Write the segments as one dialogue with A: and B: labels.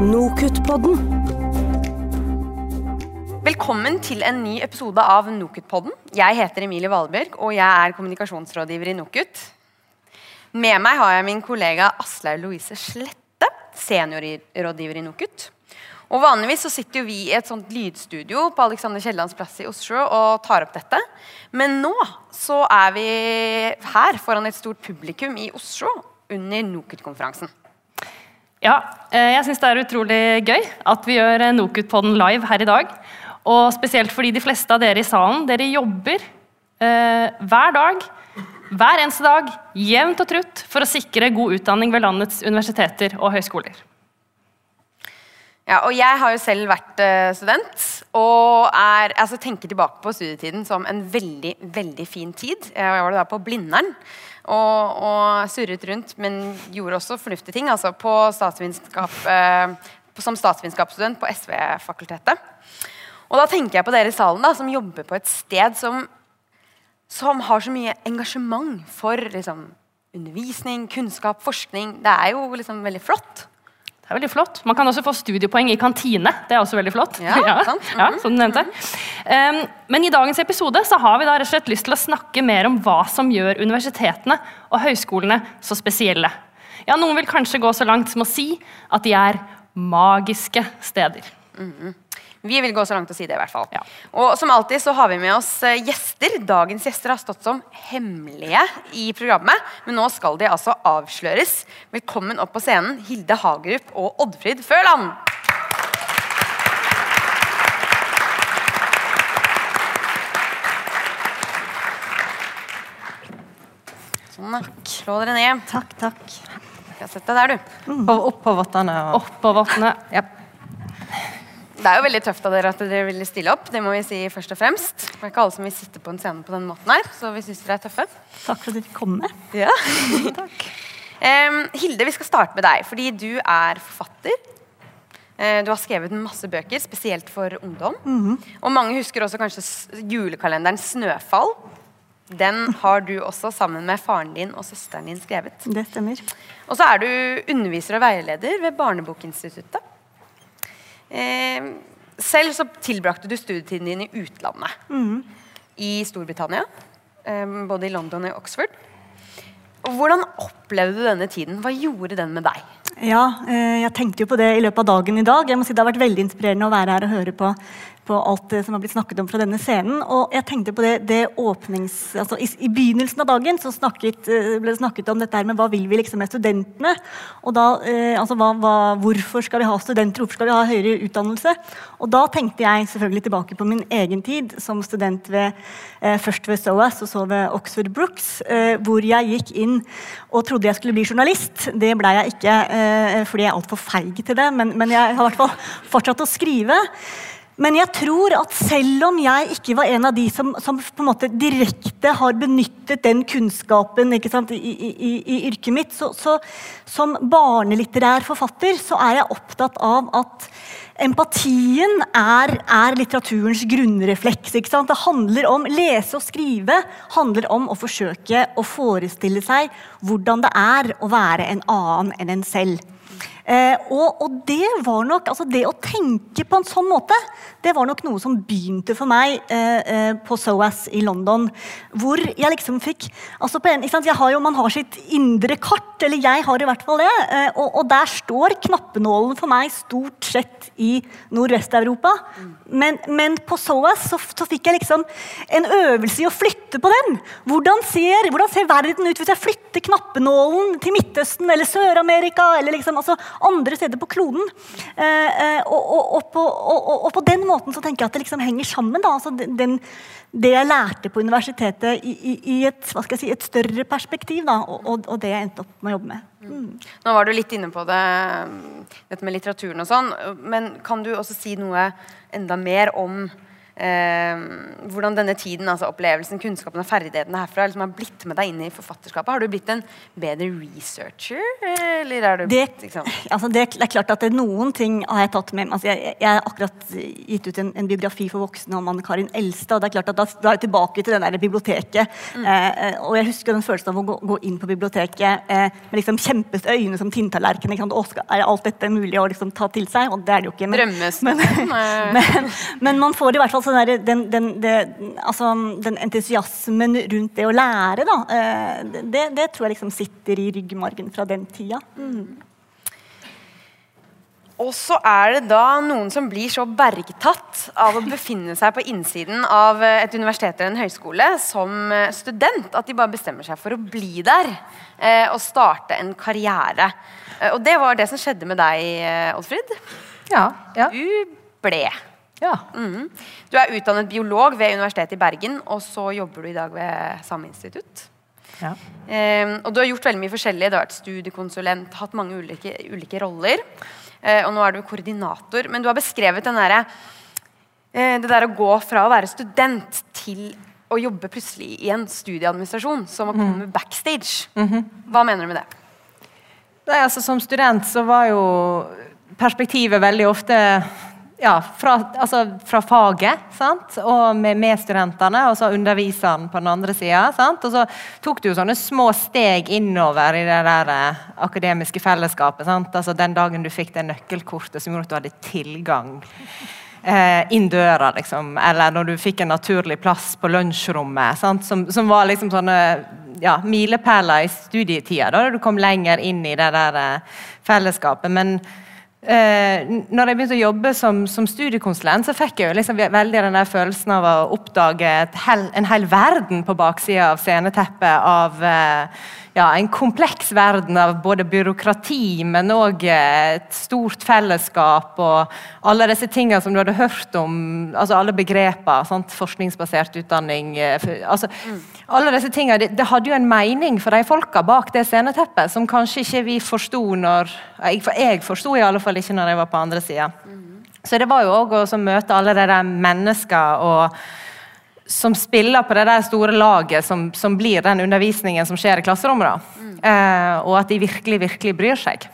A: Nokutt-podden.
B: Velkommen til en ny episode av NOKUT-podden. Jeg heter Emilie Valebjørg, og jeg er kommunikasjonsrådgiver i NOKUT. Med meg har jeg min kollega Aslaug Louise Slette, seniorrådgiver i NOKUT. Og Vanligvis så sitter vi i et sånt lydstudio på Alexander Kiellands plass i Oslo og tar opp dette. Men nå så er vi her foran et stort publikum i Oslo under NOKUT-konferansen.
C: Ja, eh, jeg syns det er utrolig gøy at vi gjør eh, NOKUT-podden live her i dag. Og spesielt fordi de fleste av dere i salen dere jobber eh, hver dag, hver eneste dag, jevnt og trutt for å sikre god utdanning ved landets universiteter og høyskoler.
B: Ja, og jeg har jo selv vært uh, student og er, altså, tenker tilbake på studietiden som en veldig veldig fin tid. Jeg var da på Blindern og, og surret rundt, men gjorde også fornuftige ting. Altså på statsvitenskap, eh, som statsvitenskapsstudent på SV-fakultetet. Og da tenker jeg på dere i salen da, som jobber på et sted som, som har så mye engasjement for liksom, undervisning, kunnskap, forskning. Det er jo liksom veldig flott.
C: Det er veldig flott. Man kan også få studiepoeng i kantine. Det er også veldig flott.
B: Ja, sant.
C: ja, som du nevnte. Um, men i dagens episode så har vi da rett og slett lyst til å snakke mer om hva som gjør universitetene og høyskolene så spesielle. Ja, Noen vil kanskje gå så langt som å si at de er magiske steder.
B: Vi vil gå så langt å si det. i hvert fall.
C: Ja.
B: Og som alltid så har vi med oss eh, gjester. Dagens gjester har stått som hemmelige i programmet, men nå skal de altså avsløres. Velkommen opp på scenen, Hilde Hagerup og Oddfrid Føland. Sånn. Slå dere ned.
D: Takk, takk.
B: Sett deg der, du.
D: Mm. opp på vottene. Og...
C: Oppå vannet.
D: Ja.
B: Det er jo veldig tøft av dere at dere ville stille opp. Det må vi si først og fremst. Det er ikke alle som vil sitte på en scene på den måten her, så vi syns dere er tøffe.
D: Takk for at dere kom med.
B: Ja. Em, Hilde, vi skal starte med deg, fordi du er forfatter. Eh, Du har skrevet masse bøker, spesielt for ungdom. Og mange husker også kanskje julekalenderen 'Snøfall'. Den har du også sammen med faren din og søsteren din skrevet.
D: Det stemmer.
B: Og så er du underviser og veileder ved Barnebokinstituttet. Eh, selv så tilbrakte du studietiden din i utlandet. I Storbritannia. Eh, både i London og i Oxford. Og hvordan opplevde du denne tiden? Hva gjorde den med deg?
D: Ja, eh, jeg tenkte jo på det i løpet av dagen i dag. Jeg må si Det har vært veldig inspirerende å være her og høre på, på alt det som har blitt snakket om fra denne scenen. Og jeg tenkte på det, det åpnings... Altså, i, I begynnelsen av dagen så snakket, eh, ble det snakket om dette her med hva vil vi liksom med studentene. Og da, eh, altså, hva, hva, Hvorfor skal vi ha studenter, hvorfor skal vi ha høyere utdannelse? Og da tenkte jeg selvfølgelig tilbake på min egen tid som student ved, eh, først ved SOAS og så ved Oxford Brooks, eh, hvor jeg gikk inn og trodde jeg skulle bli journalist. Det ble jeg ikke eh, fordi jeg er altfor feig til det, men, men jeg har i hvert fall fortsatt å skrive. Men jeg tror at selv om jeg ikke var en av de som, som på en måte direkte har benyttet den kunnskapen sant, i, i, i, yrket mitt, så, så som barnelitterær forfatter så er jeg opptatt av at empatien er, er litteraturens grunnrefleks. Det handler om lese og skrive handler om å forsøke å forestille seg hvordan det er å være en annen enn en selv. Eh, og, og det var nok, altså det å tenke på en sånn måte, det var nok noe som begynte for meg eh, eh, på SOAS i London. Hvor jeg liksom fikk altså på en, ikke sant? jeg har jo, Man har sitt indre kart, eller jeg har i hvert fall det. Eh, og, og der står knappenålen for meg stort sett i Nordvest-Europa. Men, men på SOAS så, så fikk jeg liksom en øvelse i å flytte på den. Hvordan ser, hvordan ser verden ut hvis jeg flytter knappenålen til Midtøsten eller Sør-Amerika? eller liksom, altså andre steder på kloden. Eh, eh, og, og, og, på, og, på den måten så tenker jeg at det liksom henger sammen. Da. Altså den, det jeg lærte på universitetet i, i, i et, si, et større perspektiv, da, og det jeg endte opp med å jobbe med. Mm.
B: Nå var du litt inne på det, dette med litteraturen og sånn, men kan du også si noe enda mer om eh, hvordan denne tiden, altså opplevelsen, kunnskapen og ferdighetene herfra liksom har blitt med deg inn i forfatterskapet? Har du blitt en bedre researcher, eller er du
D: Det,
B: liksom
D: altså det er klart at det noen ting har jeg tatt med altså jeg, jeg har akkurat gitt ut en, en biografi for voksne om Anne-Karin Elstad. og det er klart at Da da er jeg tilbake til den der biblioteket. Mm. eh, og jeg husker den følelsen av å gå, gå inn på biblioteket eh, med liksom kjempes øyne som tinntallerken. Er alt dette mulig å liksom ta til seg? Og det er det jo ikke. men-
B: eh,
D: men, men man får i hvert fall sånn der, den, den, det, altså, den entusiasmen rundt det å lære, da. eh, Det, det tror jeg liksom sitter i ryggmargen fra den tida.
B: Og så er det da noen som blir så bergtatt av å befinne seg på innsiden av et universitet eller en høyskole som eh, student, at de bare bestemmer seg for å bli der eh, og starte en karriere. Eh, og det var det som skjedde med deg, Oddfrid.
A: Ja. ja.
B: Du ble.
A: Ja.
B: Mm. Du er utdannet biolog ved Universitetet i Bergen, og så jobber du i dag ved samme institutt.
A: ja.
B: Um, og du har gjort veldig mye forskjellig. Du har vært studiekonsulent, hatt mange ulike, ulike roller. Uh, og nå er du koordinator. Men du har beskrevet den derre eh, det der å gå fra å være student til å jobbe plutselig i en studieadministrasjon, som å komme backstage. Hva mener du med det?
A: Nei, altså Som student så var jo perspektivet veldig ofte ja, fra, altså, fra faget, sant? og med studentene og så underviseren på den andre sida. Og så tok du jo sånne små steg innover i det der eh, akademiske fellesskapet. Sant? Altså Den dagen du fikk det nøkkelkortet som gjorde at du hadde tilgang eh, inn døra, liksom. Eller når du fikk en naturlig plass på lunsjrommet. Som, som var liksom sånne ja, milepæler i studietida, da du kom lenger inn i det der eh, fellesskapet. Men eh, når jeg begynte å jobbe som, som studiekonsulent, så fikk jeg jo liksom veldig den der følelsen av å oppdage hel, en hel verden på baksida av sceneteppet av eh, ja, en kompleks verden av både byråkrati, men òg et stort fellesskap og alle disse tingene som du hadde hørt om, altså alle begreper, sant? forskningsbasert utdanning eh, altså, Alle disse tingene, det, det hadde jo en mening for de folka bak det sceneteppet, som kanskje ikke vi forsto når Jeg, jeg forsto i alle fall ikke når jeg var på andre sida. Så det var jo òg å møte alle de der mennesker og som spiller på det der store laget som, som blir den undervisningen som skjer i klasserommet. da. Eh, og at de virkelig, virkelig bryr seg.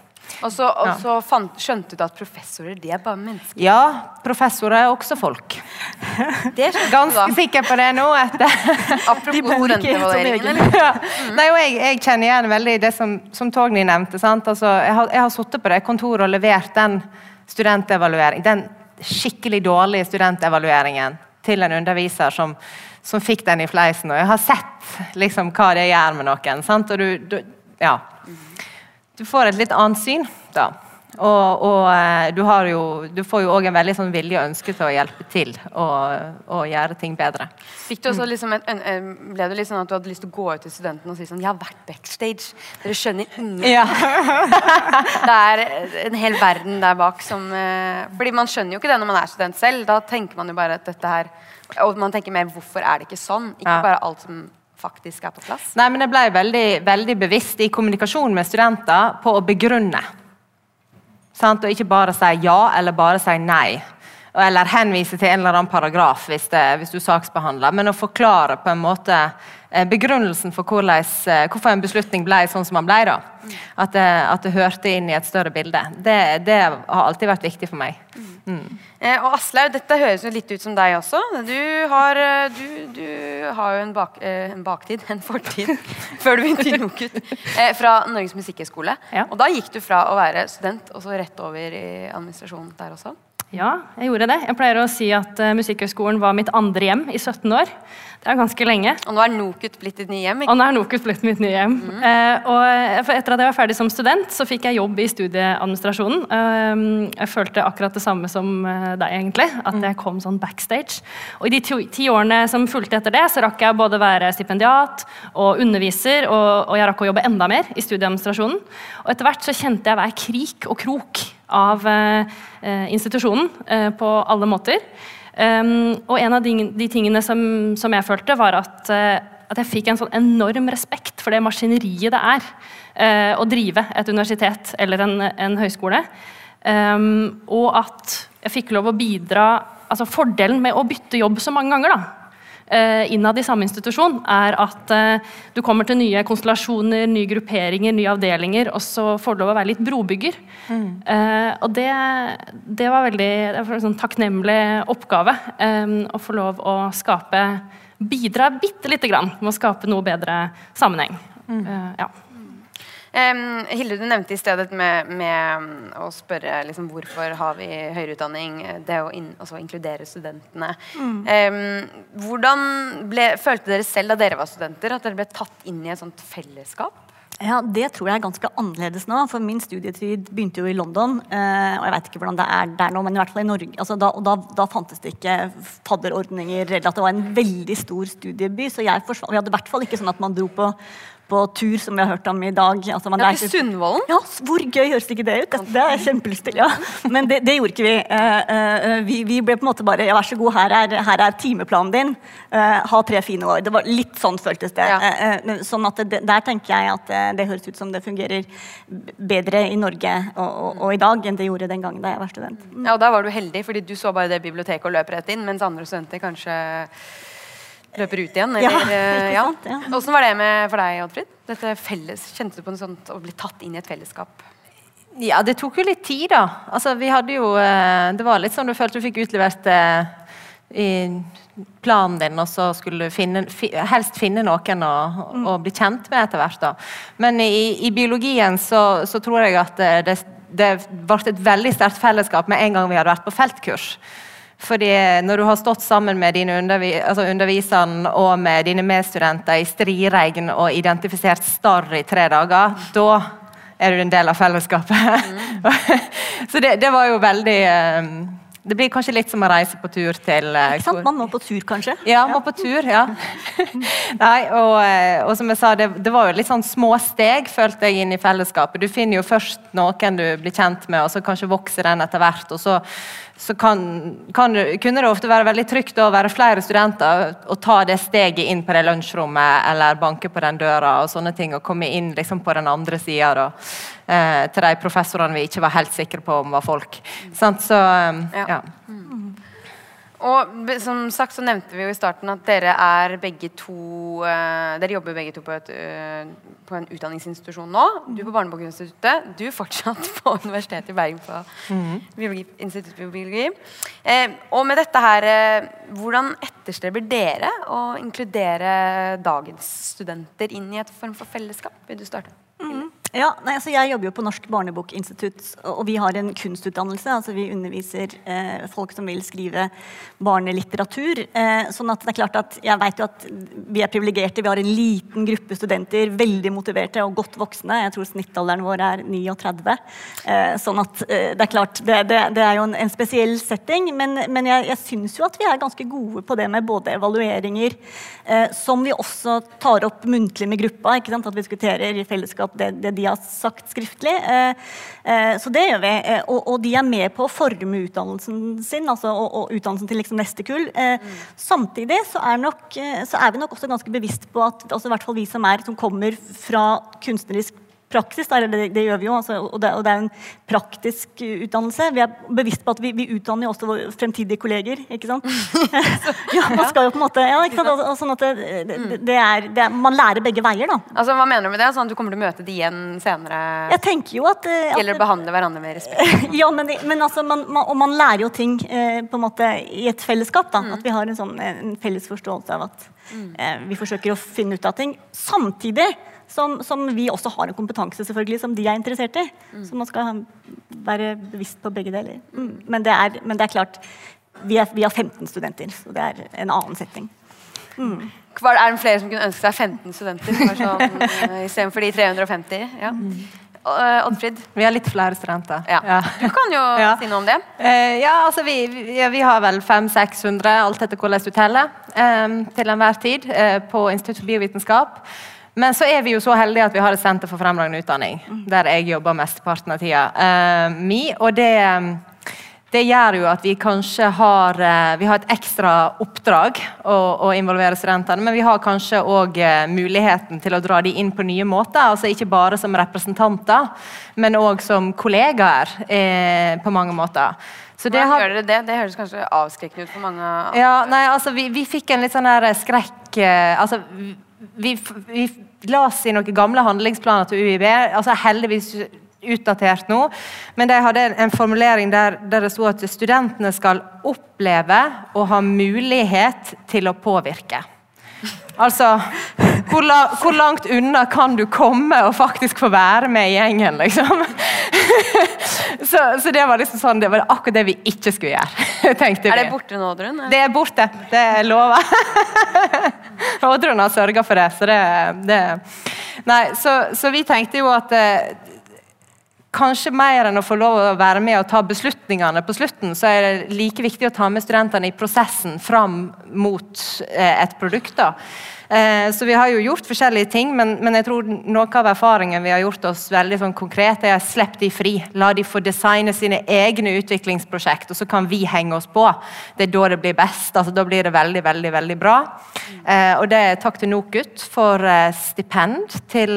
B: Og så, og så fant, skjønte du at professorer, de er bare mennesker.
A: Ja, professorer er også folk.
B: Det skjønte
A: Ganske
B: da.
A: sikker på det nå. etter
B: Apropos eller?
A: ja. Nei, og jeg, jeg kjenner igjen veldig det som, som Togny nevnte. Sant? Altså, jeg har, jeg har sittet på det kontoret og levert den studentevalueringen. den skikkelig dårlige studentevalueringen til en underviser som, som fikk den i fleisen. Og jeg har sett liksom, hva det gjør med noen. Sant? Og du, du, ja. du får et litt annet syn da. Og, og eh, du, har jo, du får jo òg en veldig sånn vilje og ønske til å hjelpe til og, og gjøre ting bedre.
B: Fikk liksom et, ble det litt sånn at du hadde lyst til å gå ut til studentene og si sånn Jeg har vært backstage. Dere skjønner ingen
A: Ja.
B: Det er en hel verden der bak som eh, Fordi man skjønner jo ikke det når man er student selv. Da tenker man jo bare at dette her Og man tenker mer hvorfor er det ikke sånn? Ikke bare alt som faktisk er på plass.
A: Nei, men jeg ble veldig, veldig bevisst i kommunikasjon med studenter på å begrunne. Sant? Og ikke bare si ja eller bare si nei. Eller henvise til en eller annen paragraf hvis, det, hvis du saksbehandler. Men å forklare på en måte eh, begrunnelsen for eh, hvorfor en beslutning ble sånn som den ble. da. At det, at det hørte inn i et større bilde. Det, det har alltid vært viktig for meg.
B: Eh, og Aslaug, dette høres jo litt ut som deg også. Du har, eh, du, du har jo en, bak, eh, en baktid, en fortid, før du begynte i NOKUT, eh, fra Norges musikkhøgskole.
C: Ja.
B: Og da gikk du fra å være student og så rett over i administrasjon der også.
C: Ja, jeg gjorde det. Jeg pleier å si at uh, Musikkhøgskolen var mitt andre hjem i 17 år. Det er ganske lenge.
B: Og nå er NOKUT blitt ditt nye hjem. Ikke?
C: Og nå er NOKUT blitt mitt nye hjem. Eh, og eh, etter at jeg var ferdig som student, så fikk jeg jobb i studieadministrasjonen. Uh, jeg følte akkurat det samme som deg, egentlig. At jeg kom sånn backstage. Og i de ti årene som fulgte etter det, så rakk jeg både være stipendiat og underviser, og, og jeg rakk å jobbe enda mer i studieadministrasjonen. Og etter hvert så kjente jeg hver krik og krok av eh, eh, institusjonen eh, på alle måter. Um, og en av de, de tingene som, som jeg følte, var at, at jeg fikk en sånn enorm respekt for det maskineriet det er å drive et universitet eller en, en høyskole. Um, og at jeg fikk lov å bidra altså Fordelen med å bytte jobb så mange ganger da, innad i samme institusjon, er at eh, du kommer til nye konstellasjoner, nye grupperinger, nye avdelinger, og så får du lov å være litt brobygger. Mm. Eh, og det, det, var veldig det var en sånn takknemlig oppgave eh, å få lov å skape Bidra bitte lite grann med å skape noe bedre sammenheng. Mm. Ja.
B: Um, Hilde, du nevnte i stedet med, med mm, å spørre liksom, hvorfor har vi høyere utdanning, det å in, altså, inkludere studentene. Mm. Um, hvordan ble, følte dere selv da dere var studenter, at dere ble tatt inn i et sånt fellesskap?
D: Ja, Det tror jeg er ganske annerledes nå. For min studietid begynte jo i London. Eh, og jeg vet ikke hvordan det er der nå, men i hvert fall i Norge. Altså, da, og da, da, fantes det ikke fadderordninger. Eller at det var en veldig stor studieby. Så jeg forsvant, vi hadde i hvert fall ikke sånn at man dro på på tur, som vi har hørt om i dag.
B: Altså, ja, til Sundvolden?
D: Ja, Hvor gøy høres ikke det ut? Det er kjempelyst til. ja. Men det, det, gjorde ikke vi. Uh, uh, vi. vi. ble på en måte bare ja, vær så god, her er, her er timeplanen din. Uh, ha tre fine år. Det var Litt sånn føltes det. Ja. sånn at det, Der tenker jeg at det høres ut som det fungerer bedre i Norge og, og, og, i dag enn det gjorde den gangen da jeg var student.
B: Mm. Ja, og Da var du heldig, fordi du så bare det biblioteket og løp rett inn, mens andre studenter kanskje løper ut igjen? Eller,
D: eh, ja, sant, ja.
B: Hvordan var det med for deg, Oddfrid? Dette felles, Kjente du på noe sånt å bli tatt inn i et fellesskap?
A: Ja, det tok jo litt tid, da. Altså, vi hadde jo eh, Det var litt sånn du følte du fikk utlevert eh, i planen din, og så skulle du finne, helst finne noen å, å, bli kjent med etter hvert. da. Men i, i biologien så, så, tror jeg at det, det ble et veldig sterkt fellesskap med en gang vi hadde vært på feltkurs. Fordi når du har stått sammen med dine undervi altså underviseren og med dine medstudenter i striregn og identifisert starr i tre dager, da er du en del av fellesskapet. Mm. så det, det, var jo veldig um, det blir kanskje litt som å reise på tur til
D: uh, Ikke sant? Man må på tur, kanskje?
A: Ja, man må på tur, ja. Nei, og, eh, og, som jeg sa, det, det, var jo litt sånn små steg, følte jeg, inn i fellesskapet. Du finner jo først noen du blir kjent med, og så kanskje vokser den etter hvert. og så så kan, kan, kunne det ofte være veldig trygt å være flere studenter og ta det steget inn på det lunsjrommet eller banke på den døra og sånne ting, og komme inn liksom på den andre sida eh, til de professorene vi ikke var helt sikre på om var folk. Mm. Så, um, ja. ja.
B: Og som sagt så nevnte vi jo i starten at dere er begge to uh, Dere jobber begge to på, et, uh, på en utdanningsinstitusjon nå. Du på Barnebokinstituttet. Du fortsatt på Universitetet i Bergen på mm. biologi, Institutt for biologi. Uh, og med dette her Hvordan etterstreber dere å inkludere dagens studenter inn i et form for fellesskap? Vil du starte?
D: Ja, nei, altså Jeg jobber jo på Norsk barnebokinstitutt, og vi har en kunstutdannelse. altså Vi underviser eh, folk som vil skrive barnelitteratur. Eh, sånn at det er klart at Jeg vet jo at vi er privilegerte. Vi har en liten gruppe studenter, veldig motiverte og godt voksne. Jeg tror snittalderen vår er 39. Eh, sånn at eh, det er klart, det, det, det er jo en, en, spesiell setting. Men, men jeg, jeg syns jo at vi er ganske gode på det med både evalueringer, eh, som vi også tar opp muntlig med gruppa. ikke sant, At vi diskuterer i fellesskap det, det de har sagt skriftlig. Eh, eh, så det gjør vi. Eh, og, de er med på å forme utdannelsen sin, altså, og, utdannelsen til liksom neste kull. Mm. Samtidig så er, nok, så er, vi nok også ganske bevisst på at altså, i hvert fall vi som, er, som kommer fra kunstnerisk praksis, det, det, gjør vi jo, altså, og, det, og, det, er en praktisk utdannelse. Vi er bevisst på at vi, vi utdanner også våre fremtidige kolleger. ikke sant? ja, man skal jo på en måte, ja, ikke sant? Og, og sånn at det, er, er, Man lærer begge veier, da.
B: Altså, Hva mener du med det? Sånn at du kommer til å møte de igjen senere?
D: Jeg tenker jo at...
B: at Gjelder å behandle hverandre med respekt?
D: ja, men, men altså, man, man, og man lærer jo ting eh, på en måte i et fellesskap. da, mm. At vi har en, sånn, en felles forståelse av at mm. eh, vi forsøker å finne ut av ting. Samtidig som, som, vi også har en kompetanse selvfølgelig, som de er interessert i. Mm. Så man skal være bevisst på begge deler. Mm. Men, det er, men, det er, klart, vi, er, vi, har 15 studenter, så det er en annen setting.
B: Mm. Er det flere som kunne ønske seg 15 studenter sånn, eh, istedenfor de 350? Ja. Uh, Oddfrid?
A: Vi har litt flere studenter.
B: Ja. Ja. Du kan jo ja. si noe om det.
A: Uh, ja, altså vi, vi, vi har vel 500-600, alt etter hvordan du teller, um, til enhver tid uh, på Institutt for biovitenskap. Men så er vi jo så heldige at vi har et senter for fremragende utdanning, der jeg jobber mesteparten av tida uh, mi. Og det, det gjør jo at vi kanskje har, uh, vi har et ekstra oppdrag å, å involvere studentene, men vi har kanskje òg muligheten til å dra dem inn på nye måter. altså Ikke bare som representanter, men òg som kollegaer eh, på mange måter.
B: Så det, har... gjør dere det? Det høres kanskje avskrekkende ut for mange?
A: Ja, nei, altså Vi, vi fikk en litt sånn her skrekk eh, altså vi, vi la i noen gamle handlingsplaner til UiB. altså Heldigvis utdatert nå, men de hadde en formulering der, der det sto at studentene skal oppleve og ha mulighet til å påvirke. Altså hvor, la, hvor, langt unna kan du komme og faktisk få være med i gjengen, liksom? så, så, det var liksom sånn, det var akkurat det vi ikke skulle gjøre. tenkte
B: vi. Er det borte nå, Oddrun?
A: Det er borte. Det lover Oddrun har sørga for det, så det, det Nei, så, så, vi tenkte jo at eh, kanskje mer enn å få lov å være med og ta beslutningene på slutten, så er det like viktig å ta med studentene i prosessen fram mot eh, et produkt. da. Eh, så vi har jo gjort forskjellige ting, men, men, jeg tror noe av erfaringen vi har gjort oss veldig sånn konkret, er å slippe de fri. La de få designe sine egne utviklingsprosjekt, og så kan vi henge oss på. Det er da det blir best. altså Da blir det veldig, veldig, veldig bra. Eh, og det er takk til NOKUT for eh, stipend til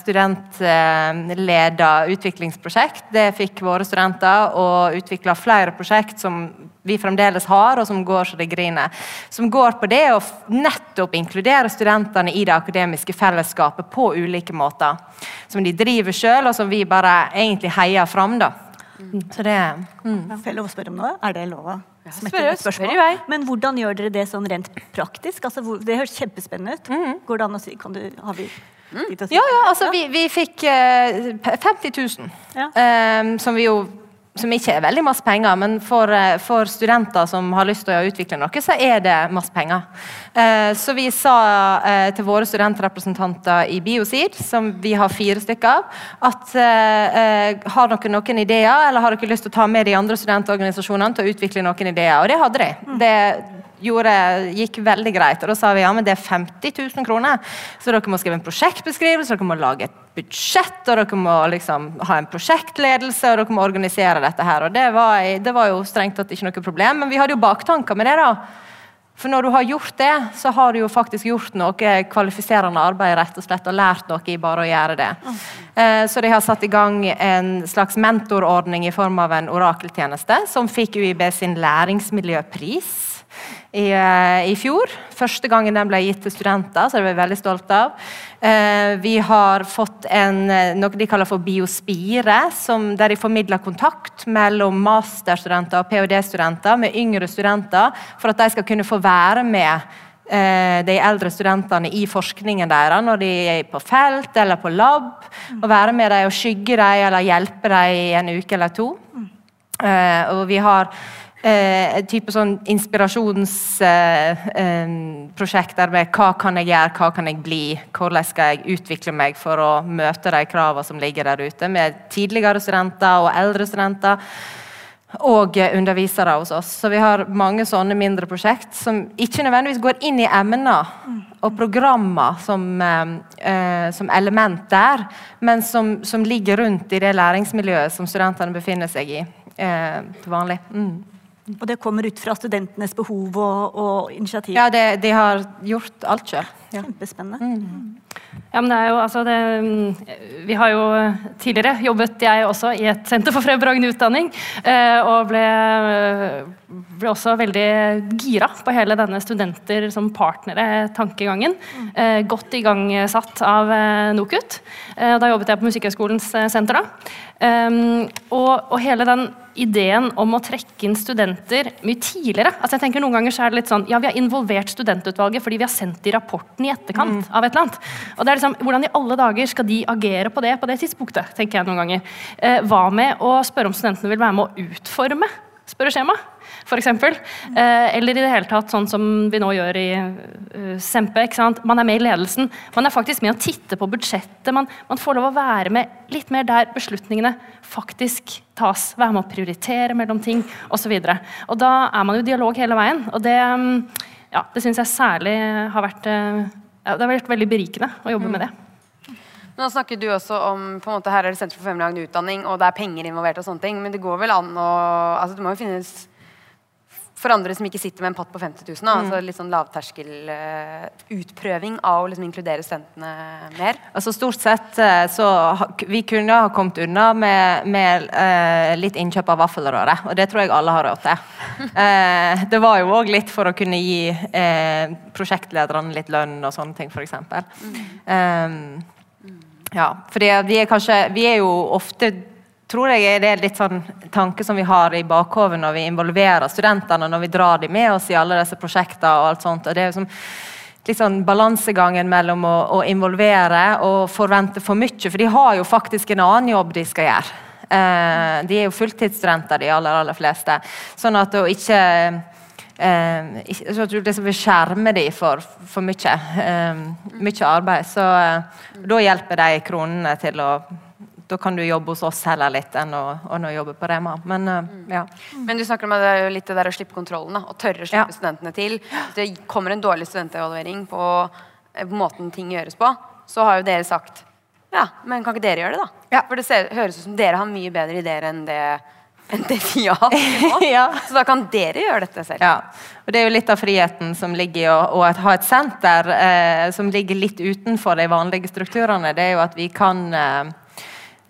A: studentleda utviklingsprosjekt. Det fikk våre studenter, og utvikla flere prosjekt som vi fremdeles har, og som går så det griner. Som går på det å nettopp inkludere studentene i det akademiske fellesskapet på ulike måter. Som de driver sjøl, og som vi bare egentlig heier fram. da. Så det
D: mm. Får jeg lov å spørre om noe? Er det lov
B: Spør, spør?
D: Men hvordan gjør dere det sånn rent praktisk? Altså, det høres kjempespennende ut. Mm. Går det an å si kan du, har vi
A: Mm. Ja, ja, altså vi, vi fikk uh, 50 000. Ja. Um, som vi jo som ikke er veldig masse penger, men for, eh, for, studenter som har lyst til å utvikle noe, så er det masse penger. Eh, så vi sa eh, til våre studentrepresentanter i Biosid, som vi har fire stykker av, at har dere noen ideer, eller har dere lyst til å ta med de andre studentorganisasjonene til å utvikle noen ideer? Og det hadde de. Mm. Det, gjorde, gikk veldig greit. Og da sa vi ja, men det er 50 000 kroner, så dere må skrive en prosjektbeskrivelse, dere må lage et budsjett, og dere må liksom ha en prosjektledelse, og dere må organisere dette her. Og det var, det var jo strengt tatt ikke noe problem, men vi hadde jo baktanker med det. da. For når du har gjort det, så har du jo faktisk gjort noe kvalifiserende arbeid rett og slett, og lært noe i bare å gjøre det. Eh, så de har satt i gang en slags mentorordning i form av en orakeltjeneste, som fikk UiB sin læringsmiljøpris i, eh, i, fjor. Første gangen den ble gitt til studenter, så det er vi veldig stolte av. Eh, vi har fått en, eh, noe de kaller for Biospire, som, der de formidler kontakt mellom masterstudenter og ph.d.-studenter med yngre studenter, for at de skal kunne få være med de eldre studentene i forskningen deres når de er på felt eller på lab. og Være med dem og skygge dem eller hjelpe dem i en uke eller to. og vi har eh, et type sånn inspirasjonsprosjekter eh, med hva kan jeg gjøre, hva kan jeg bli, hvordan skal jeg utvikle meg for å møte de kravene som ligger der ute, med tidligere studenter og eldre studenter. Og undervisere hos oss. Så vi har mange sånne mindre prosjekt som ikke nødvendigvis går inn i emner og programmer som, eh, som element der, men som, som, ligger rundt i det læringsmiljøet som studentene befinner seg i eh, til vanlig. Mm.
D: Og det kommer ut fra studentenes behov og, og initiativ?
A: Ja, det, de har gjort alt sjøl.
D: Ja. Kjempespennende. Mm.
C: Ja, men det er jo, altså det, vi har jo tidligere jobbet jeg også i et senter for fremragende utdanning. Eh, og ble, ble, også veldig gira på hele denne studenter som partnere-tankegangen. Eh, godt igangsatt av eh, NOKUT. Da jobbet jeg på Musikkhøgskolens senter. da. Og, og hele den ideen om å trekke inn studenter mye tidligere. Altså jeg tenker Noen ganger så er det litt sånn, ja vi har involvert studentutvalget fordi vi har sendt de rapporten i etterkant. Mm. av et eller annet. Og det er liksom, Hvordan i alle dager skal de agere på det på det tidspunktet? tenker jeg noen ganger. Eh, hva med å spørre om studentene vil være med å utforme spørreskjema? f.eks. Eh, eller i det hele tatt sånn som vi nå gjør i uh, Sempe. Man er med i ledelsen. Man er faktisk med å titte på budsjettet. Man, man, får lov å være med litt mer der beslutningene faktisk tas. Være med å prioritere mellom ting osv. Da er man jo i dialog hele veien. Og det, mm, ja, det syns jeg særlig har vært, uh, ja, har vært veldig berikende å jobbe mm. med det.
B: Nå snakker du også om på en måte, her er det Senter for fremragende utdanning, og det er penger involvert. og sånne ting, Men det går vel an å altså Det må jo finnes for andre som ikke sitter med en patt på 50 000. Da, altså litt sånn lavterskel uh, utprøving av å liksom inkludere studentene mer.
A: Altså Stort sett uh, så ha, Vi kunne ha kommet unna med, med uh, litt innkjøp av vaffelrøre, og det tror jeg alle har råd til. det var jo òg litt for å kunne gi prosjektlederne litt lønn og sånne ting, f.eks. Mm. Um, ja, fordi vi er kanskje Vi er jo ofte tror jeg det er litt sånn tanke som vi har i bakhodet når vi involverer studentene, når vi drar dem med oss i alle disse prosjektene. og alt sånt, og det er liksom litt sånn balansegangen mellom å, å, involvere og forvente for mye. For de har jo faktisk en annen jobb de skal gjøre. Eh, de er jo fulltidsstudenter, de aller, aller fleste. Sånn at å ikke eh, så det du liksom vil skjerme dem for, for mye, eh, mye arbeid. Så eh, da hjelper de kronene til å da kan du jobbe hos oss heller litt enn å, enn å jobbe på Rema. Men, uh, ja.
B: Men du snakker om det litt det der å slippe kontrollen da, og tørre å slippe ja. studentene til. Hvis det kommer en dårlig studentevaluering på, eh, på, måten ting gjøres på, så har jo dere sagt ja, men kan ikke dere gjøre det, da? Ja. For det ser, høres ut som dere har mye bedre ideer enn det enn det vi har hatt ja. Så da kan dere gjøre dette selv.
A: Ja. Og Det er jo litt av friheten som ligger i å ha et senter eh, som ligger litt utenfor de vanlige strukturene. Det er jo at vi kan eh,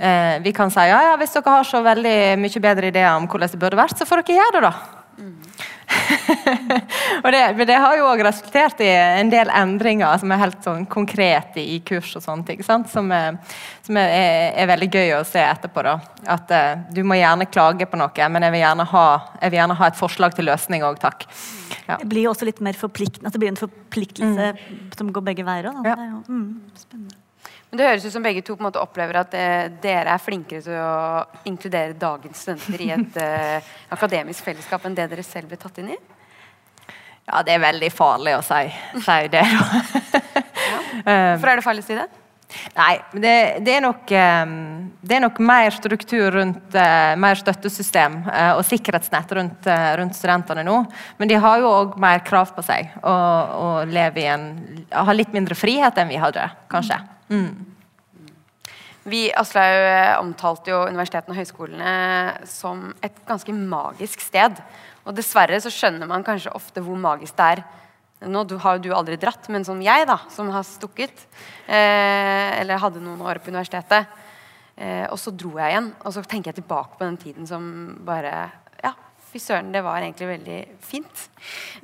A: Eh, vi kan si ja, ja, hvis dere har så veldig mye bedre ideer om hvordan det burde vært, så får dere gjøre det, da. Mm. og det, men det har jo òg resultert i en del endringer som er helt sånn konkrete i kurs og sånne ting. Sant? Som, er, som er, er, veldig gøy å se etterpå. da. At uh, du må gjerne klage på noe, men jeg vil gjerne ha, vil gjerne ha et forslag til løsning òg, takk.
D: Ja. Det blir jo også litt mer forpliktende, at det blir en forpliktelse mm. som går begge veier. òg. Ja. Mm,
B: spennende. Men Det høres ut som begge to på en måte opplever at eh, dere er flinkere til å inkludere dagens studenter i et eh, akademisk fellesskap enn det dere selv ble tatt inn i?
A: Ja, det er veldig farlig å si, si det.
B: ja. Hvorfor er det farlig å si det?
A: Nei, det, det, er nok, um, det, er nok, mer struktur rundt uh, mer støttesystem og sikkerhetsnett rundt, rundt, studentene nå. Men de har jo òg mer krav på seg og, og i en, har litt mindre frihet enn vi hadde, kanskje. Mm.
B: Vi Aslaug eh, omtalte jo universitetene og høyskolene som et ganske magisk sted. Og dessverre så skjønner man kanskje ofte hvor magisk det er. Nå har jo du aldri dratt, men som jeg, da, som har stukket, eh, eller hadde noen år på universitetet, eh, og så dro jeg igjen. Og så tenker jeg tilbake på den tiden som bare Ja, fy søren, det var egentlig veldig fint.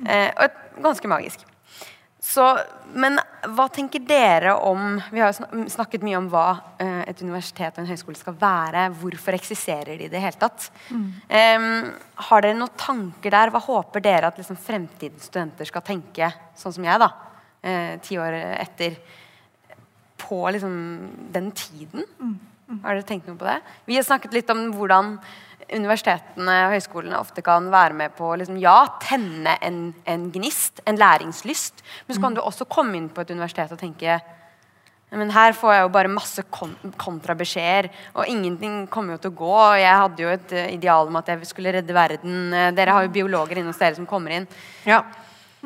B: Eh, og ganske magisk. Så, men hva tenker dere om Vi har jo snakket mye om hva uh, et universitet og en høyskole skal være. Hvorfor eksisterer de i det hele tatt? Mm. Um, har dere noen tanker der? Hva håper dere at liksom, fremtidens studenter skal tenke, sånn som jeg, da, uh, ti år etter, på liksom, den tiden? Mm. Mm. Har dere tenkt noe på det? Vi har snakket litt om hvordan universitetene og høyskolene ofte kan være med på liksom, ja, tenne en, en, gnist, en læringslyst. Men så kan mm. du også komme inn på et universitet og tenke men her får jeg jo bare masse kon kontrabeskjeder, og ingenting kommer jo til å gå. Jeg hadde jo et uh, ideal om at jeg skulle redde verden. Uh, dere har jo biologer inne hos dere som kommer inn.
A: Ja.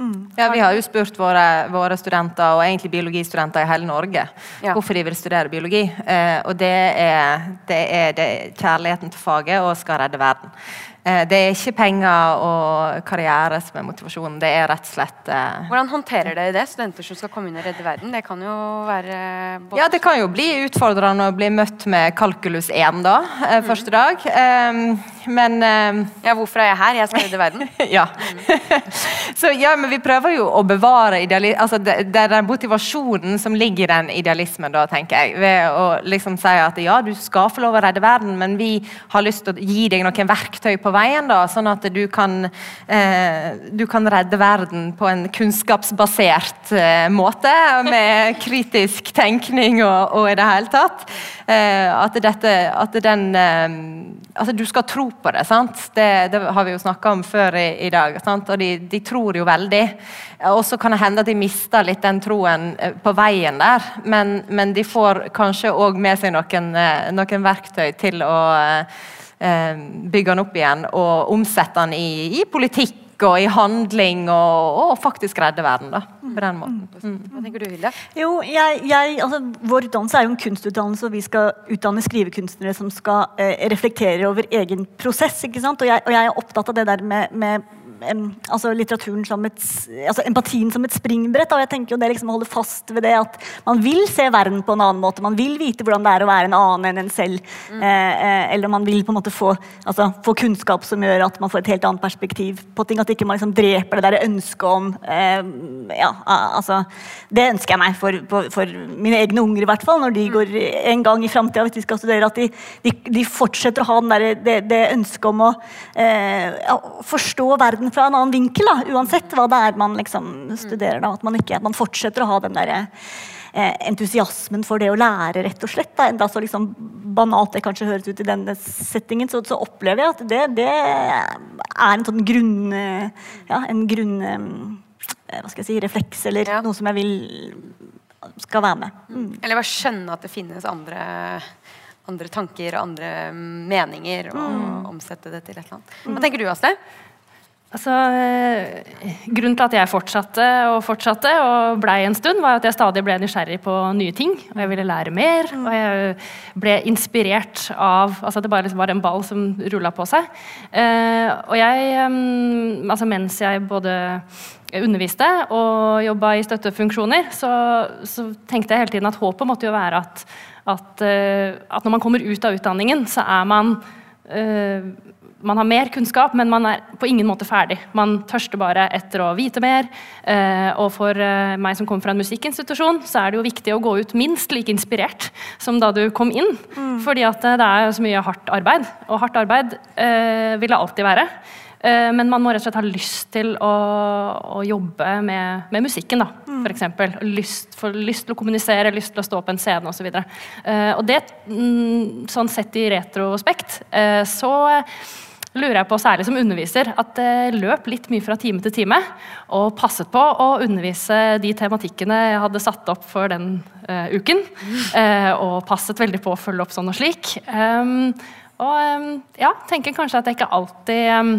A: Mm. Ja, Vi har jo spurt våre, våre, studenter, og egentlig biologistudenter i hele Norge, ja. hvorfor de vil studere biologi. Eh, og det er, det er, det kjærligheten til faget og skal redde verden. Eh, det er ikke penger og karriere som er motivasjonen. Det er rett og slett
B: eh... Hvordan håndterer dere det? Studenter som skal komme inn og redde verden? Det kan jo være
A: både... Ja, det kan jo bli utfordrende å bli møtt med kalkulus 1 da, mm. første dag. Um, men um...
B: Ja, hvorfor er jeg her? Jeg skal redde verden.
A: ja. Mm. Så ja, men vi prøver jo å bevare altså, det, det, er den motivasjonen som ligger i den idealismen, da, tenker jeg. Ved å liksom si at ja, du skal få lov å redde verden, men vi har lyst til å gi deg noen verktøy på veien, da, sånn at du kan, eh, du kan redde verden på en kunnskapsbasert eh, måte, med kritisk tenkning og, og i det hele tatt. Eh, at, dette, at den eh, Altså, du skal tro på det? Det, det har vi jo snakka om før i, i dag. Sant? Og de, de, tror jo veldig. Og så kan det hende at de mister litt den troen eh, på veien der, men, men de får kanskje òg med seg noen, eh, noen verktøy til å Eh, bygge den opp igjen og omsette den i, i politikk og i handling, og, og faktisk redde verden. da. på den måten. Mm.
B: Hva tenker du, Hilde?
D: Jo, jeg, jeg, altså, Vår utdannelse er jo en kunstutdannelse, og vi skal utdanne skrivekunstnere som skal eh, reflektere over egen prosess. ikke sant? Og jeg, og jeg er opptatt av det der med, med altså litteraturen som et, altså empatien som et springbrett. Og jeg tenker jo det liksom å holde fast ved det at man vil se verden på en annen måte. Man vil vite hvordan det er å være en annen enn en selv. Mm. eh, eller man vil på en måte få, altså, få kunnskap som gjør at man får et helt annet perspektiv på ting. At ikke man liksom dreper det der ønsket om eh, ja, altså, Det ønsker jeg meg for, for, for mine egne unger, i hvert fall. Når de går en gang i framtida, hvis de skal studere, at de, de, de fortsetter å ha den der, det, det ønsket om å eh, forstå verden fra en annen vinkel, da, uansett hva det er man liksom studerer. Da, at man, ikke, at man fortsetter å ha den der, eh, entusiasmen for det å lære, rett og slett. Da, enda så liksom banalt det kanskje høres ut i denne settingen, så, så opplever jeg at det, det er en sånn grunn... Ja, en grunn... eh, Hva skal jeg si, refleks, eller
B: Ja.
D: noe som jeg vil skal være med. Mm.
B: Eller bare skjønne at det finnes andre, andre tanker og andre meninger, og omsette det til et eller annet. Hva tenker du, Astrid?
C: Altså, eh, grunnen til at jeg fortsatte og fortsatte og blei en stund, var at jeg stadig ble nysgjerrig på nye ting. Og jeg ville lære mer. Og jeg ble inspirert av altså Det bare var en ball som rulla på seg. Eh, og jeg, eh, altså mens jeg både underviste og jobba i støttefunksjoner, så, så tenkte jeg hele tiden at håpet måtte jo være at, at, eh, at når man kommer ut av utdanningen, så er man man har mer kunnskap, men man er på ingen måte ferdig. Man tørster bare etter å vite mer. eh, og for eh, meg som kommer fra en musikkinstitusjon, så er det jo viktig å gå ut minst like inspirert som da du kom inn. Fordi at eh, det er så mye hardt arbeid, og hardt arbeid vil det alltid være. Men man må rett og slett ha lyst til å, å jobbe med, med musikken, da, for eksempel. Lyst, for lyst til å kommunisere, lyst til å stå på en scene osv. Og, så og det, mm, sånn sett i retrospekt, så lurer jeg på, særlig som underviser, at det løp litt mye fra time til time. Og passet på å undervise de tematikkene jeg hadde satt opp for den uh, uken. Uh, og passet veldig på å følge opp sånn og slik. Um, og um, ja, tenker kanskje at jeg ikke alltid um,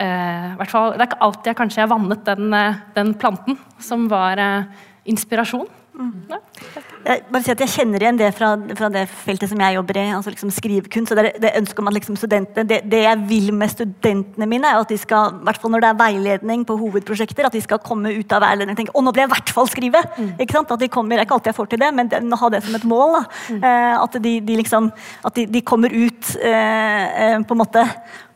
C: uh, hvert fall, Det er ikke alltid jeg kanskje jeg vannet den, eh, den planten som var eh, inspirasjon. Ja.
D: Jeg, bare si at jeg kjenner igjen det fra, fra det feltet som jeg jobber i, altså liksom skrivekunst. Det, det ønsket om at liksom studentene, det, det jeg vil med studentene mine, er at de skal, hvert fall når det er veiledning på hovedprosjekter, at de skal komme ut av veiledning og tenke å nå vil jeg i hvert fall skrive. ikke sant? At de kommer, Det er ikke alltid jeg får til det, men å ha det som et mål. da. Eh, at de, de liksom, at de, de kommer ut eh, eh, på en måte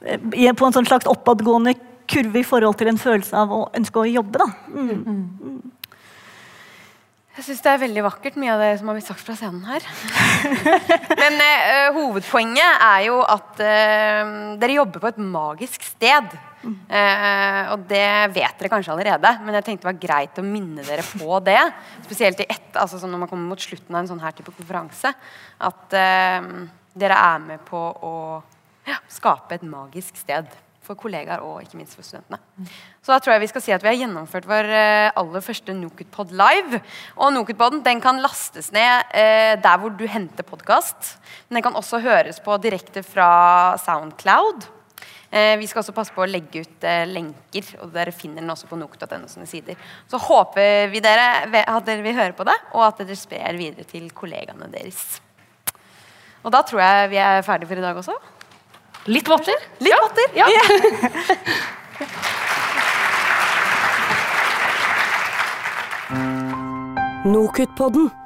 D: eh, på en sånn slags oppadgående kurve i forhold til en følelse av å ønske å jobbe. da. Mm.
B: Jeg syns det er veldig vakkert, mye av det som har blitt sagt fra scenen her. Men eh, hovedpoenget er jo at eh, dere jobber på et magisk sted. Eh, og det vet dere kanskje allerede, men jeg tenkte det var greit å minne dere på det. Spesielt i ett, altså sånn når man kommer mot slutten av en sånn her type konferanse. At eh, dere er med på å ja, skape et magisk sted for kollegaer og ikke minst for studentene. Så da tror jeg vi skal si at vi har gjennomført vår eh, aller første Nokutpod live. Og Nokutpoden den kan lastes ned eh, der hvor du henter podkast. Men den kan også høres på direkte fra Soundcloud. Eh, vi skal også passe på å legge ut lenker, og dere finner den også på NOKUT.no sine sider. Så håper vi dere at dere vil høre på det, og at dere sprer videre til kollegaene deres. Og da tror jeg vi er ferdige for i dag også.
C: Litt votter.
B: Litt votter.
C: Ja.
E: Nokutpodden.